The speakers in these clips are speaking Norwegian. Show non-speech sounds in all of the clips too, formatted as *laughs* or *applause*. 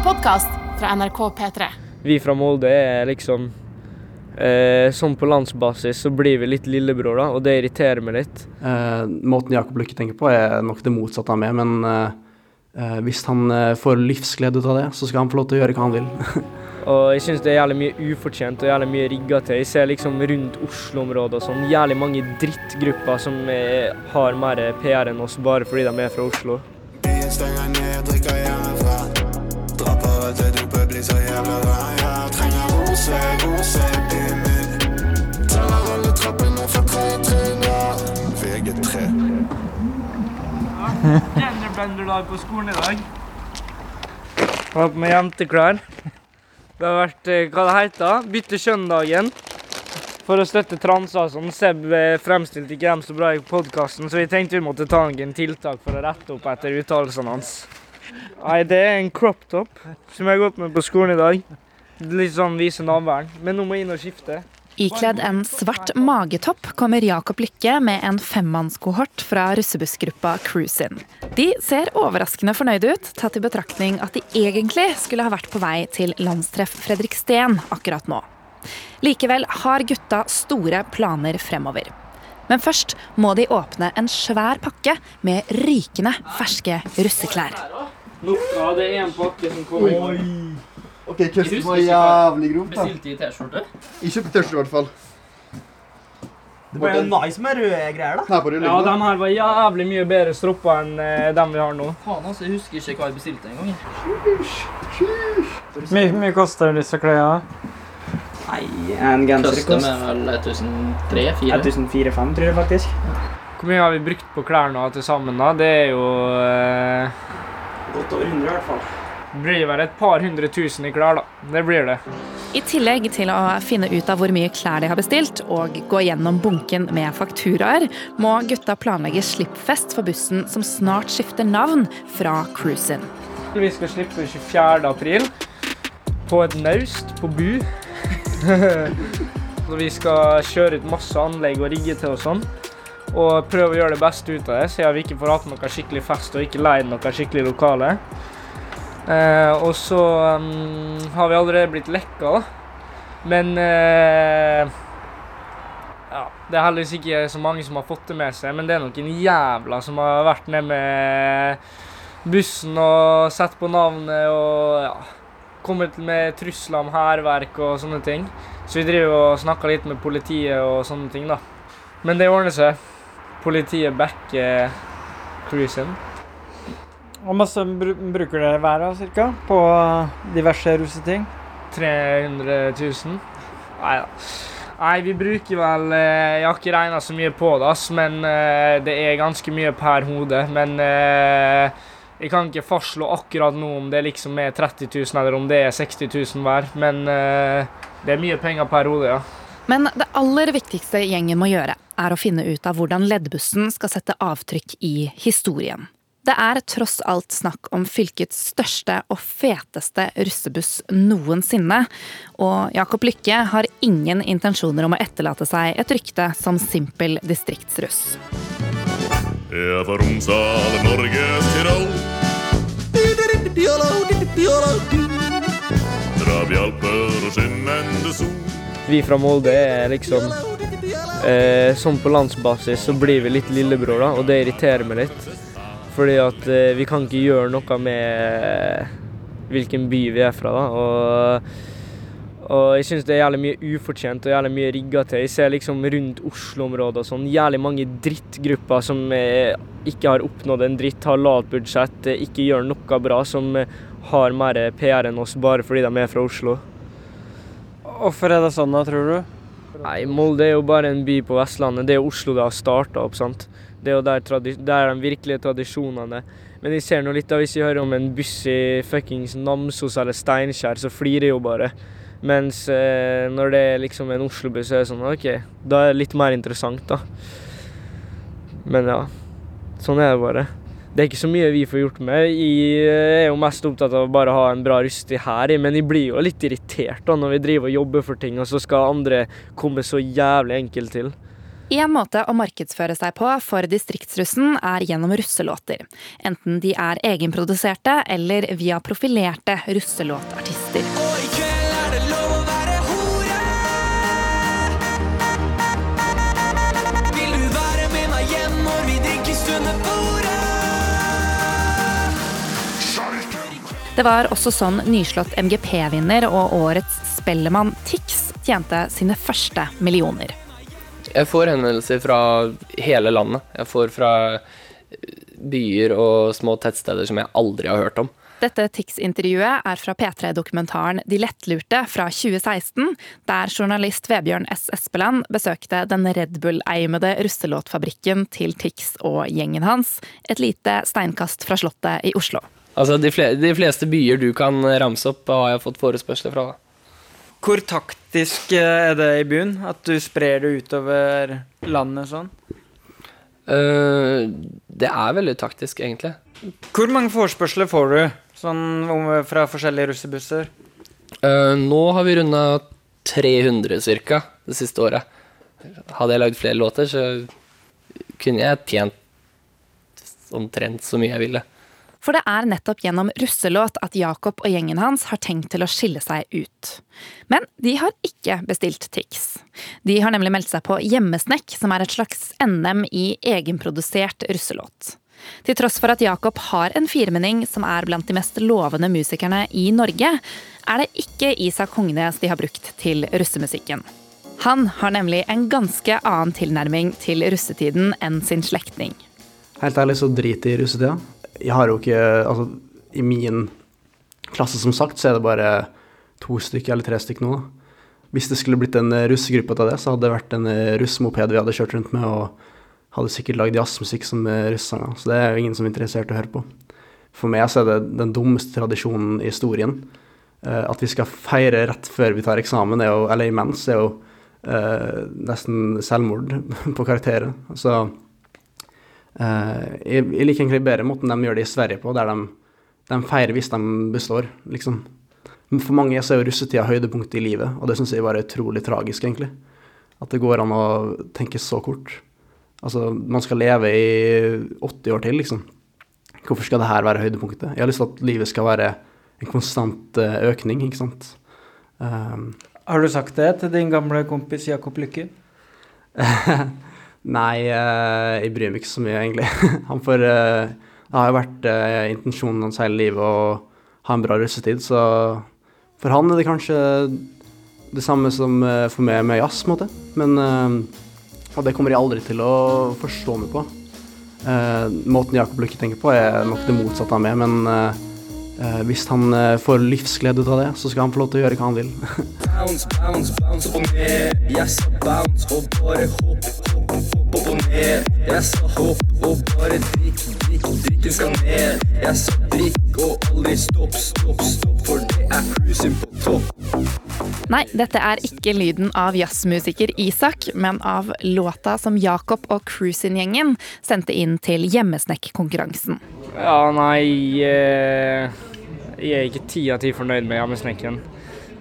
en podkast fra NRK P3. Vi fra Molde er liksom eh, Sånn på landsbasis så blir vi litt lillebror, da, og det irriterer meg litt. Eh, måten Jakob Lykke tenker på, er nok det motsatte av meg, men eh, eh, hvis han eh, får livsglede ut av det, så skal han få lov til å gjøre hva han vil. *laughs* Og jeg syns det er jævlig mye ufortjent og jævlig mye rigga til. Jeg ser liksom rundt Oslo-området og sånn jævlig mange drittgrupper som er, har mer PR enn oss bare fordi de er fra Oslo. Blir så jævla rar. Jeg trenger rose, rose byen min. Teller alle trappene fra tre trinn, ja. VG3. Genderbenderdag på skolen i dag. Har på meg jenteklær. Det har vært eh, hva det heter, bytte kjønn-dagen. For å støtte transer og sånn. Seb eh, fremstilte ikke dem så bra i podkasten, så vi tenkte vi måtte ta noen tiltak for å rette opp etter uttalelsene hans. Nei, det er en crop top som jeg har gått med på skolen i dag. Litt sånn vise navlen. Men nå må jeg inn og skifte. Ikledd en svart magetopp kommer Jakob Lykke med en femmannskohort fra russebussgruppa Cruisin. De ser overraskende fornøyde ut, tatt i betraktning at de egentlig skulle ha vært på vei til landstreff Fredriksten akkurat nå. Likevel har gutta store planer fremover. Men først må de åpne en svær pakke med rykende ferske russeklær. Noe, det er en pakke som kommer. Ok, Kirsten var jævlig grov. da. Bestilte i T-skjorte. Jeg kjøpte T-skjorte, i hvert fall. Det ble jo nice med røde greier, da. Her på Ja, de her var jævlig mye bedre stropper enn eh, dem vi har nå. Faen, altså, jeg husker ikke hva jeg bestilte engang. Hvor mye koster disse klærne? Nei, en genser Koster koster med vel 1003-4. 1400-5 tror jeg faktisk. Hvor mye har vi brukt på klærne til sammen, da? Det er jo eh, Godt over 100 i hvert fall. Det blir vel et par hundre tusen i klær, da. Det blir det. I tillegg til å finne ut av hvor mye klær de har bestilt, og gå gjennom bunken med fakturaer, må gutta planlegge slippfest for bussen som snart skifter navn fra Cruisin. Vi skal slippe 24. april på et naust på Bu. *laughs* Vi skal kjøre ut masse anlegg og rigge til og sånn. Og prøve å gjøre det beste ut av det, siden vi ikke får hatt noe skikkelig fest og ikke leid noe skikkelig lokale. Eh, og så um, har vi allerede blitt lekka, da. Men eh, ja, Det er heldigvis ikke så mange som har fått det med seg, men det er noen jævla som har vært nede med bussen og sett på navnet og ja, kommet med trusler om hærverk og sånne ting. Så vi driver og snakker litt med politiet og sånne ting, da. Men det ordner seg. Politiet backer cruisen. Hvor masse bruker dere hver av, cirka? På diverse russeting? 300 000? Nei da. Nei, vi bruker vel eh, Jeg har ikke regna så mye på det, men eh, det er ganske mye per hode. Men eh, jeg kan ikke fastslå akkurat nå om det liksom er 30 000 eller om det er 60 000 hver. Men det er mye penger per hode, ja. Men det aller viktigste gjengen må gjøre, er å finne ut av hvordan leddbussen skal sette avtrykk i historien. Det er tross alt snakk om fylkets største og feteste russebuss noensinne. Og Jakob Lykke har ingen intensjoner om å etterlate seg et rykte som simpel distriktsruss. Jeg fra Romsdal, Norges Tirol. Drabjalper og skinnende sol. Vi fra Molde er liksom eh, Sånn på landsbasis så blir vi litt lillebror, da, og det irriterer meg litt. Fordi at eh, vi kan ikke gjøre noe med hvilken by vi er fra, da. Og, og jeg syns det er jævlig mye ufortjent og jævlig mye rigga til. Jeg ser liksom rundt Oslo-området og sånn jævlig mange drittgrupper som eh, ikke har oppnådd en dritt, har lavt budsjett, eh, ikke gjør noe bra, som eh, har mer PR enn oss bare fordi de er fra Oslo. Hvorfor er det sånn, da, tror du? Nei, Molde er jo bare en by på Vestlandet. Det er Oslo det har starta opp, sant. Det er jo der, der de virkelige tradisjonene Men jeg ser nå litt da, hvis jeg hører om en buss i fuckings Namsos eller Steinkjer, så flirer jeg jo bare. Mens eh, når det er liksom en Oslo-buss, så er det sånn OK, da er det litt mer interessant, da. Men ja, sånn er det bare. Det er ikke så mye vi får gjort med. Jeg er jo mest opptatt av å bare ha en bra rustig her, men jeg blir jo litt irritert da når vi driver og jobber for ting, og så skal andre komme så jævlig enkelt til. En måte å markedsføre seg på for distriktsrussen er gjennom russelåter. Enten de er egenproduserte eller via profilerte russelåtartister. Det var også sånn nyslått MGP-vinner og årets Spellemann Tix tjente sine første millioner. Jeg får henvendelser fra hele landet. Jeg får fra byer og små tettsteder som jeg aldri har hørt om. Dette Tix-intervjuet er fra P3-dokumentaren De lettlurte fra 2016, der journalist Vebjørn S. Espeland besøkte den Red Bull-eimede russelåtfabrikken til Tix og gjengen hans, et lite steinkast fra Slottet i Oslo. Altså, de, fle de fleste byer du kan ramse opp, har jeg fått forespørsler fra. Hvor taktisk er det i byen? At du sprer det utover landet sånn? Uh, det er veldig taktisk, egentlig. Hvor mange forespørsler får du sånn fra forskjellige russebusser? Uh, nå har vi runda 300 ca. det siste året. Hadde jeg lagd flere låter, så kunne jeg tjent omtrent så mye jeg ville. For det er nettopp gjennom russelåt at Jakob og gjengen hans har tenkt til å skille seg ut. Men de har ikke bestilt Tix. De har nemlig meldt seg på Hjemmesnekk, som er et slags NM i egenprodusert russelåt. Til tross for at Jakob har en firmenning som er blant de mest lovende musikerne i Norge, er det ikke Isak Hongnes de har brukt til russemusikken. Han har nemlig en ganske annen tilnærming til russetiden enn sin slektning. Helt ærlig så drit i russetida jeg har jo ikke Altså, i min klasse, som sagt, så er det bare to stykker eller tre stykker nå. Hvis det skulle blitt en russegruppe av det, så hadde det vært en russemoped vi hadde kjørt rundt med, og hadde sikkert lagd jazzmusikk som russesanger. Så det er jo ingen som er interessert i å høre på. For meg så er det den dummeste tradisjonen i historien. At vi skal feire rett før vi tar eksamen, jo, eller imens, er jo eh, nesten selvmord *laughs* på karakterer. Så jeg, jeg, liker egentlig bedre måten de gjør det i Sverige på, der de, de feirer hvis de består, liksom. For mange så er jo russetida høydepunktet i livet, og det syns jeg bare er utrolig tragisk, egentlig. At det går an å tenke så kort. Altså, man skal leve i 80 år til, liksom. Hvorfor skal det her være høydepunktet? Jeg har lyst til at livet skal være en konstant uh, økning, ikke sant. Um, har du sagt det til din gamle kompis Jakob Lykke? *laughs* Nei, uh, jeg bryr meg ikke så mye, egentlig. *laughs* Han får uh, Det har jo vært uh, intensjonen hans hele livet å ha en bra russetid, så for han er det kanskje det samme som for meg med jazz, på en måte. Men Og det kommer jeg aldri til å forstå meg på. måten Jakob Lukke tenker på, er nok det motsatte av meg, men hvis han får livsglede ut av det, så skal han få lov til å gjøre hva han vil. *laughs* bounce, bounce, bounce og ned. Jeg bounce og bare hopp opp og ned. Jeg sa hopp og bare drikk, drikk, drikken skal ned. Jeg sa drikk og aldri stopp, stopp, stopp, for det er cruising på topp. Nei, dette er ikke lyden av jazzmusiker Isak, men av låta som Jakob og Cruisin-gjengen sendte inn til Hjemmesnekk-konkurransen. Ja, nei eh jeg er ikke ti av ti fornøyd med Hjemmesnekken.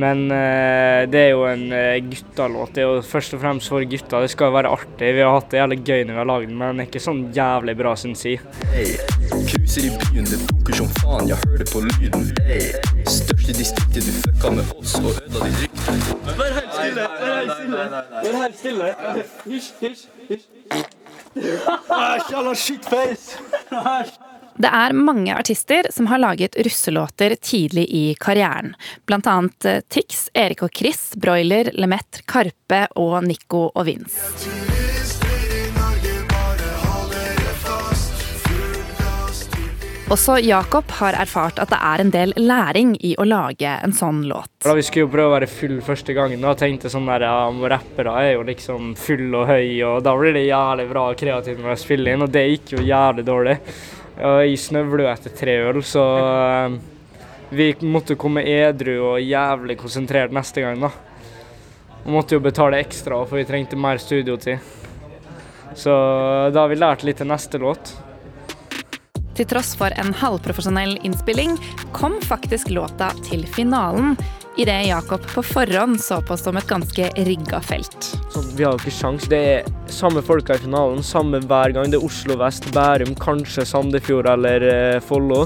Men uh, det er jo en uh, guttalåt. Det er jo først og fremst for gutta. Det skal jo være artig. Vi har hatt det jævlig gøy når vi har lagd den, men den er ikke sånn jævlig bra, syns jeg. Hey, cruiser i byen, det funker som faen, jeg hører på lyden. Hey, største distriktet, du fucka med oss og ødela ditt rykte. Vær helt stille! Vær helt stille! Vær helt stille! Hysj, hysj, hysj. Æsj, jalla shitface! Det er mange artister som har laget russelåter tidlig i karrieren. Blant annet eh, Tix, Erik og Chris, Broiler, Lemet, Karpe og Nico og Vince. Også Jakob har erfart at det er en del læring i å lage en sånn låt. Da Vi skulle jo prøve å være full første gangen. Da tenkte sånn der, ja, Rappere er jo liksom full og høy, og da blir det jævlig bra og kreativt når de spiller inn, og det gikk jo jævlig dårlig. Jeg snøvler etter tre øl, så uh, vi måtte komme edru og jævlig konsentrert neste gang, da. Vi måtte jo betale ekstra, for vi trengte mer studiotid. Så da har vi lært litt til neste låt. Til tross for en halvprofesjonell innspilling kom faktisk låta til finalen. I det Jakob på forhånd så på som et ganske rigga felt. Så vi har jo ikke sjans. Det er samme folka i finalen, samme hver gang. Det er Oslo vest, Bærum, kanskje Sandefjord eller eh, Follo.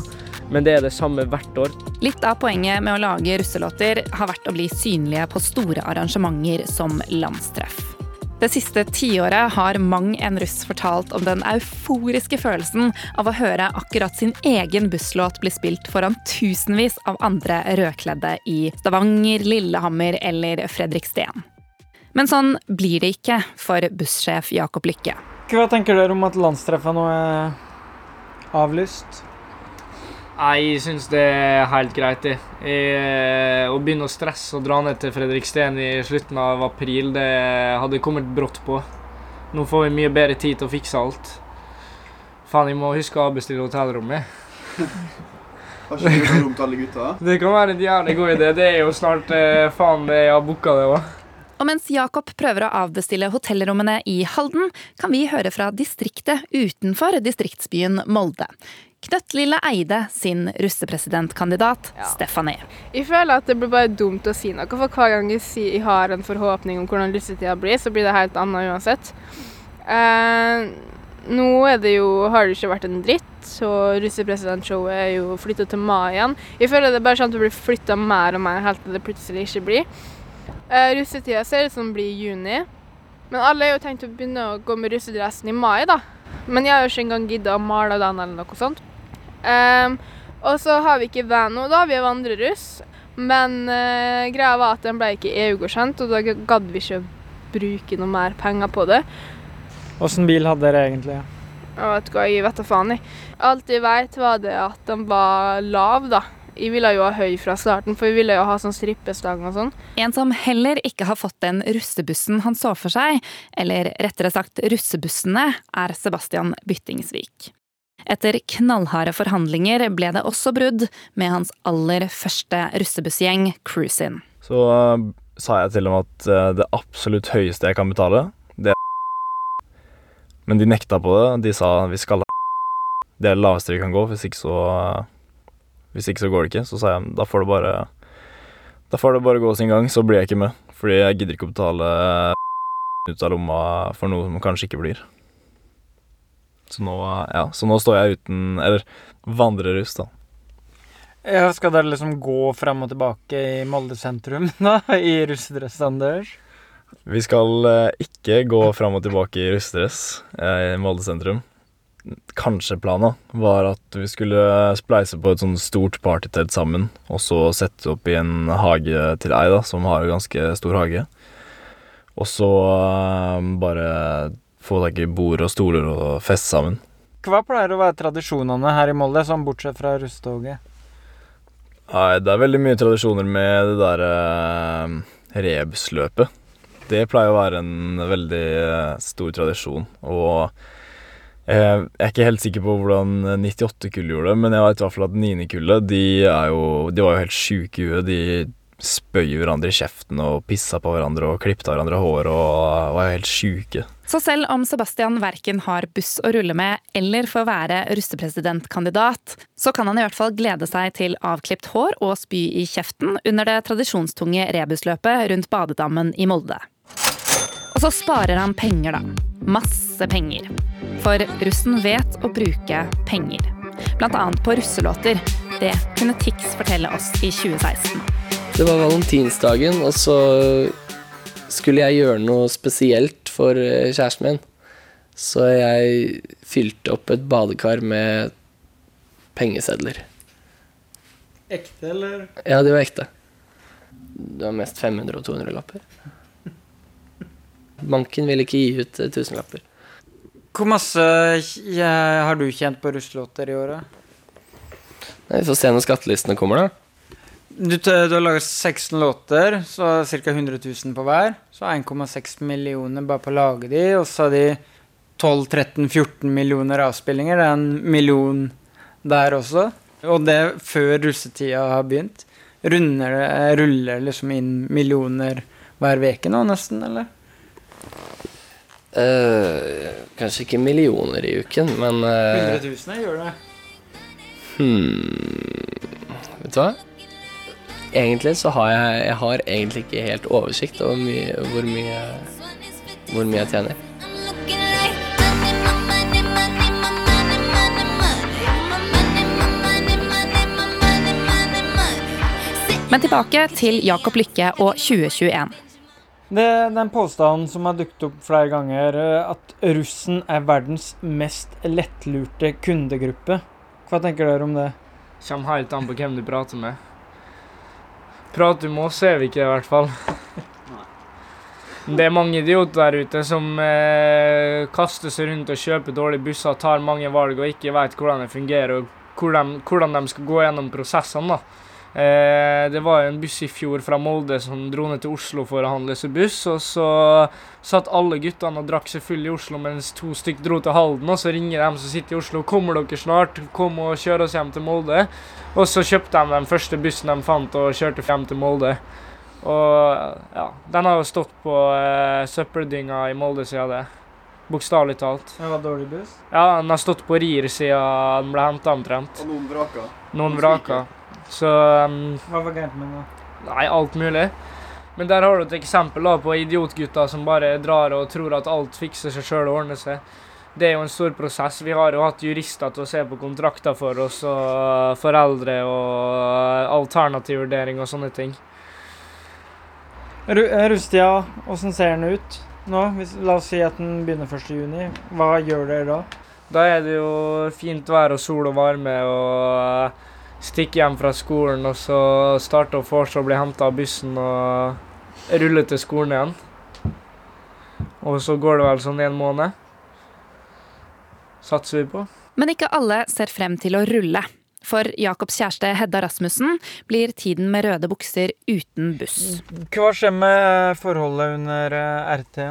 Men det er det samme hvert år. Litt av poenget med å lage russelåter har vært å bli synlige på store arrangementer som landstreff. Det siste tiåret har mang en russ fortalt om den euforiske følelsen av å høre akkurat sin egen busslåt bli spilt foran tusenvis av andre rødkledde i Stavanger, Lillehammer eller Fredriksten. Men sånn blir det ikke for bussjef Jakob Lykke. Hva tenker dere om at landstreffet nå er avlyst? Nei, jeg syns det er helt greit, det. Eh, å begynne å stresse og dra ned til Fredriksten i slutten av april, det hadde kommet brått på. Nå får vi mye bedre tid til å fikse alt. Faen, jeg må huske å avbestille hotellrommet. Har ikke du rom til alle gutta? Det kan være en jævlig god idé. Det er jo snart eh, faen det jeg har booka det òg. Og mens Jakob prøver å avbestille hotellrommene i Halden, kan vi høre fra distriktet utenfor distriktsbyen Molde. Knøttlille Eide sin russepresidentkandidat Stephanie. Jeg føler at det blir bare dumt å si noe, for hver gang jeg, sier jeg har en forhåpning om hvordan russetida blir, så blir det helt annet uansett. Eh, nå er det jo, har det ikke vært en dritt, så russepresidentshowet er jo flytta til mai igjen. Jeg føler det bare sånn at det blir flytta mer og mer helt til det plutselig ikke blir. Eh, russetida ser ut som det blir i juni, men alle har jo tenkt å begynne å gå med russedressen i mai, da. Men jeg har jo ikke engang gidda å male den eller noe sånt. Um, og så har vi ikke van nå, da. Vi er vandreruss. Men uh, greia var at den ble ikke EU-godkjent, og da gadd vi ikke bruke noe mer penger på det. Åssen bil hadde dere egentlig? Jeg vet ikke, jeg vet da faen, jeg. Alt jeg vet, var det at den var lav, da. Jeg ville jo ha høy fra starten, for vi ville jo ha sånn strippestang og sånn. En som heller ikke har fått den russebussen han så for seg, eller rettere sagt russebussene, er Sebastian Byttingsvik. Etter knallharde forhandlinger ble det også brudd med hans aller første russebussgjeng, Cruisin. Så uh, sa jeg til dem at uh, det absolutt høyeste jeg kan betale, det er Men de nekta på det. De sa vi skal ha Det er det laveste vi kan gå, hvis ikke så uh, Hvis ikke så går det ikke. Så sa jeg da får det bare Da får det bare gå sin gang, så blir jeg ikke med. Fordi jeg gidder ikke å betale *laughs* ut av lomma for noe som kanskje ikke blir. Så nå, ja, så nå står jeg uten Eller vandreruss, da. Ja, skal dere liksom gå fram og tilbake i Molde sentrum, *laughs* da? I russedress, Anders? Vi skal eh, ikke gå fram og tilbake i russedress eh, i Molde sentrum. Kanskje planen var at vi skulle spleise på et sånn stort partytelt sammen, og så sette opp i en hage til ei, da, som har ganske stor hage. Og så eh, bare få tak i bord og stoler og feste sammen. Hva pleier å være tradisjonene her i Molde, sånn bortsett fra rustoget? Nei, det er veldig mye tradisjoner med det derre uh, rebsløpet. Det pleier å være en veldig eh, stor tradisjon, og eh, jeg er ikke helt sikker på hvordan 98-kullet gjorde det, men jeg vet i hvert fall at 9-kullet, de De var jo helt sjuke i huet. De spøy hverandre i kjeften og pissa på hverandre og klipte hverandre hår og var jo helt sjuke. Så selv om Sebastian verken har buss å rulle med eller får være russepresidentkandidat, så kan han i hvert fall glede seg til avklipt hår og spy i kjeften under det tradisjonstunge rebusløpet rundt badedammen i Molde. Og så sparer han penger, da. Masse penger. For russen vet å bruke penger. Blant annet på russelåter. Det kunne Tix fortelle oss i 2016. Det var valentinsdagen, og så skulle jeg gjøre noe spesielt for eh, kjæresten min. Så jeg fylte opp et badekar med pengesedler. Ekte, eller? Ja, de var ekte. Det var mest 500 og 200 lapper. Banken ville ikke gi ut eh, tusenlapper. Hvor masse har du tjent på russelåter i året? Nei, Vi får se når skattelistene kommer, da. Du, du har laget 16 låter, så ca. 100 000 på hver. Så 1,6 millioner bare på å lage de, og så har de 12-13-14 millioner avspillinger. Det er en million der også. Og det før russetida har begynt. Runder det, ruller liksom inn millioner hver uke nå, nesten, eller? Eh, kanskje ikke millioner i uken, men 100 000 gjør det. hmm, Vet du hva? Egentlig så har jeg, jeg har egentlig ikke helt oversikt over mye, hvor, mye, hvor mye jeg tjener. Men tilbake til Jakob Lykke og 2021. Det, den påstanden som har dukket opp flere ganger, eh, at russen er verdens mest lettlurte kundegruppe. Hva tenker dere om det? Kommer helt an på hvem du prater med. Prater du med oss, er vi ikke i hvert fall. Det er mange idioter der ute som eh, kaster seg rundt og kjøper dårlige busser, tar mange valg og ikke vet hvordan det fungerer og hvordan, hvordan de skal gå gjennom prosessene. da. Eh, det var en buss i fjor fra Molde som dro ned til Oslo for å handle seg buss. Og så satt alle guttene og drakk seg full i Oslo mens to stykk dro til Halden. Og så ringer de som sitter i Oslo 'Kommer dere snart? Kom og kjør oss hjem til Molde.' Og så kjøpte de den første bussen de fant og kjørte hjem til Molde. Og ja, den har jo stått på eh, søppeldynga i Molde siden det. Bokstavelig talt. Det var dårlig buss? Ja, den har stått på rir siden den ble henta omtrent. Og noen vraka. Noen vraka. Så um, Hva var gærent med det? Nei, alt mulig. Men der har du et eksempel da på idiotgutter som bare drar og tror at alt fikser seg sjøl og ordner seg. Det er jo en stor prosess. Vi har jo hatt jurister til å se på kontrakter for oss, og foreldre og alternativ vurdering og sånne ting. Eh, Rustia, åssen ser den ut nå? Hvis, la oss si at den begynner 1.6. Hva gjør dere da? Da er det jo fint vær og sol og varme og stikke hjem fra skolen og så starte å vorse og bli henta av bussen og rulle til skolen igjen. Og så går det vel sånn en måned. Satser vi på. Men ikke alle ser frem til å rulle. For Jakobs kjæreste Hedda Rasmussen blir tiden med røde bukser uten buss. Hva skjer med forholdet under eh, RT?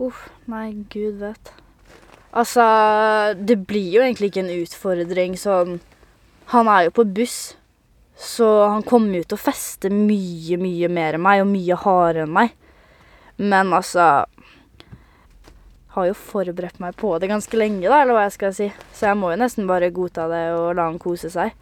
Uff, uh, nei, gud vet. Altså, det blir jo egentlig ikke en utfordring sånn Han er jo på buss, så han kommer jo til å feste mye, mye mer enn meg, og mye hardere enn meg. Men altså Har jo forberedt meg på det ganske lenge, da, eller hva jeg skal si. Så jeg må jo nesten bare godta det og la han kose seg.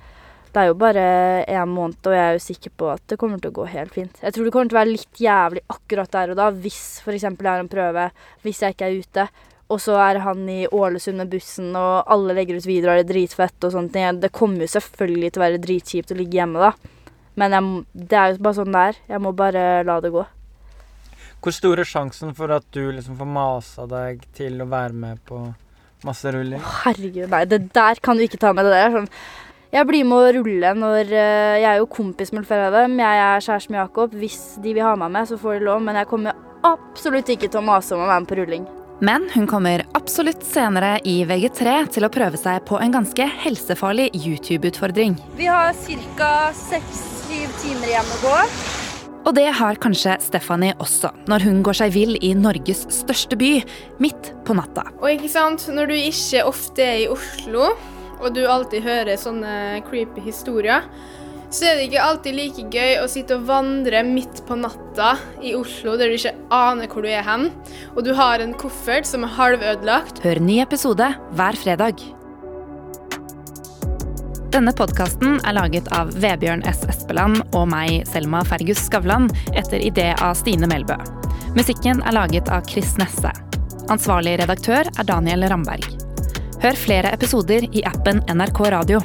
Det er jo bare én måned, og jeg er jo sikker på at det kommer til å gå helt fint. Jeg tror det kommer til å være litt jævlig akkurat der og da, hvis f.eks. det er en prøve, hvis jeg ikke er ute. Og så er han i Ålesund med bussen, og alle legger ut videoer, og det er dritfett og sånt. Det kommer jo selvfølgelig til å være dritkjipt å ligge hjemme, da. Men jeg, det er jo bare sånn det er. Jeg må bare la det gå. Hvor stor er sjansen for at du liksom får masa deg til å være med på masse rulling? Herregud, nei, det der kan du ikke ta med. Det der er sånn Jeg blir med å rulle når eh, Jeg er jo kompis med flere av dem. Jeg er kjæreste med Jakob. Hvis de vil ha meg med, så får de lov. Men jeg kommer absolutt ikke til å mase om å være med på rulling. Men hun kommer absolutt senere i VG3 til å prøve seg på en ganske helsefarlig YouTube-utfordring. Vi har ca. seks-syv timer igjen å gå. Og det har kanskje Stephanie også, når hun går seg vill i Norges største by midt på natta. Og ikke sant, når du ikke ofte er i Oslo, og du alltid hører sånne creepy historier, så er det ikke alltid like gøy å sitte og vandre midt på natta i Oslo der du ikke aner hvor du er hen, og du har en koffert som er halvødelagt. Hør ny episode hver fredag. Denne podkasten er laget av Vebjørn S. Espeland og meg, Selma Fergus Skavlan, etter idé av Stine Melbø. Musikken er laget av Chris Nesse. Ansvarlig redaktør er Daniel Ramberg. Hør flere episoder i appen NRK Radio.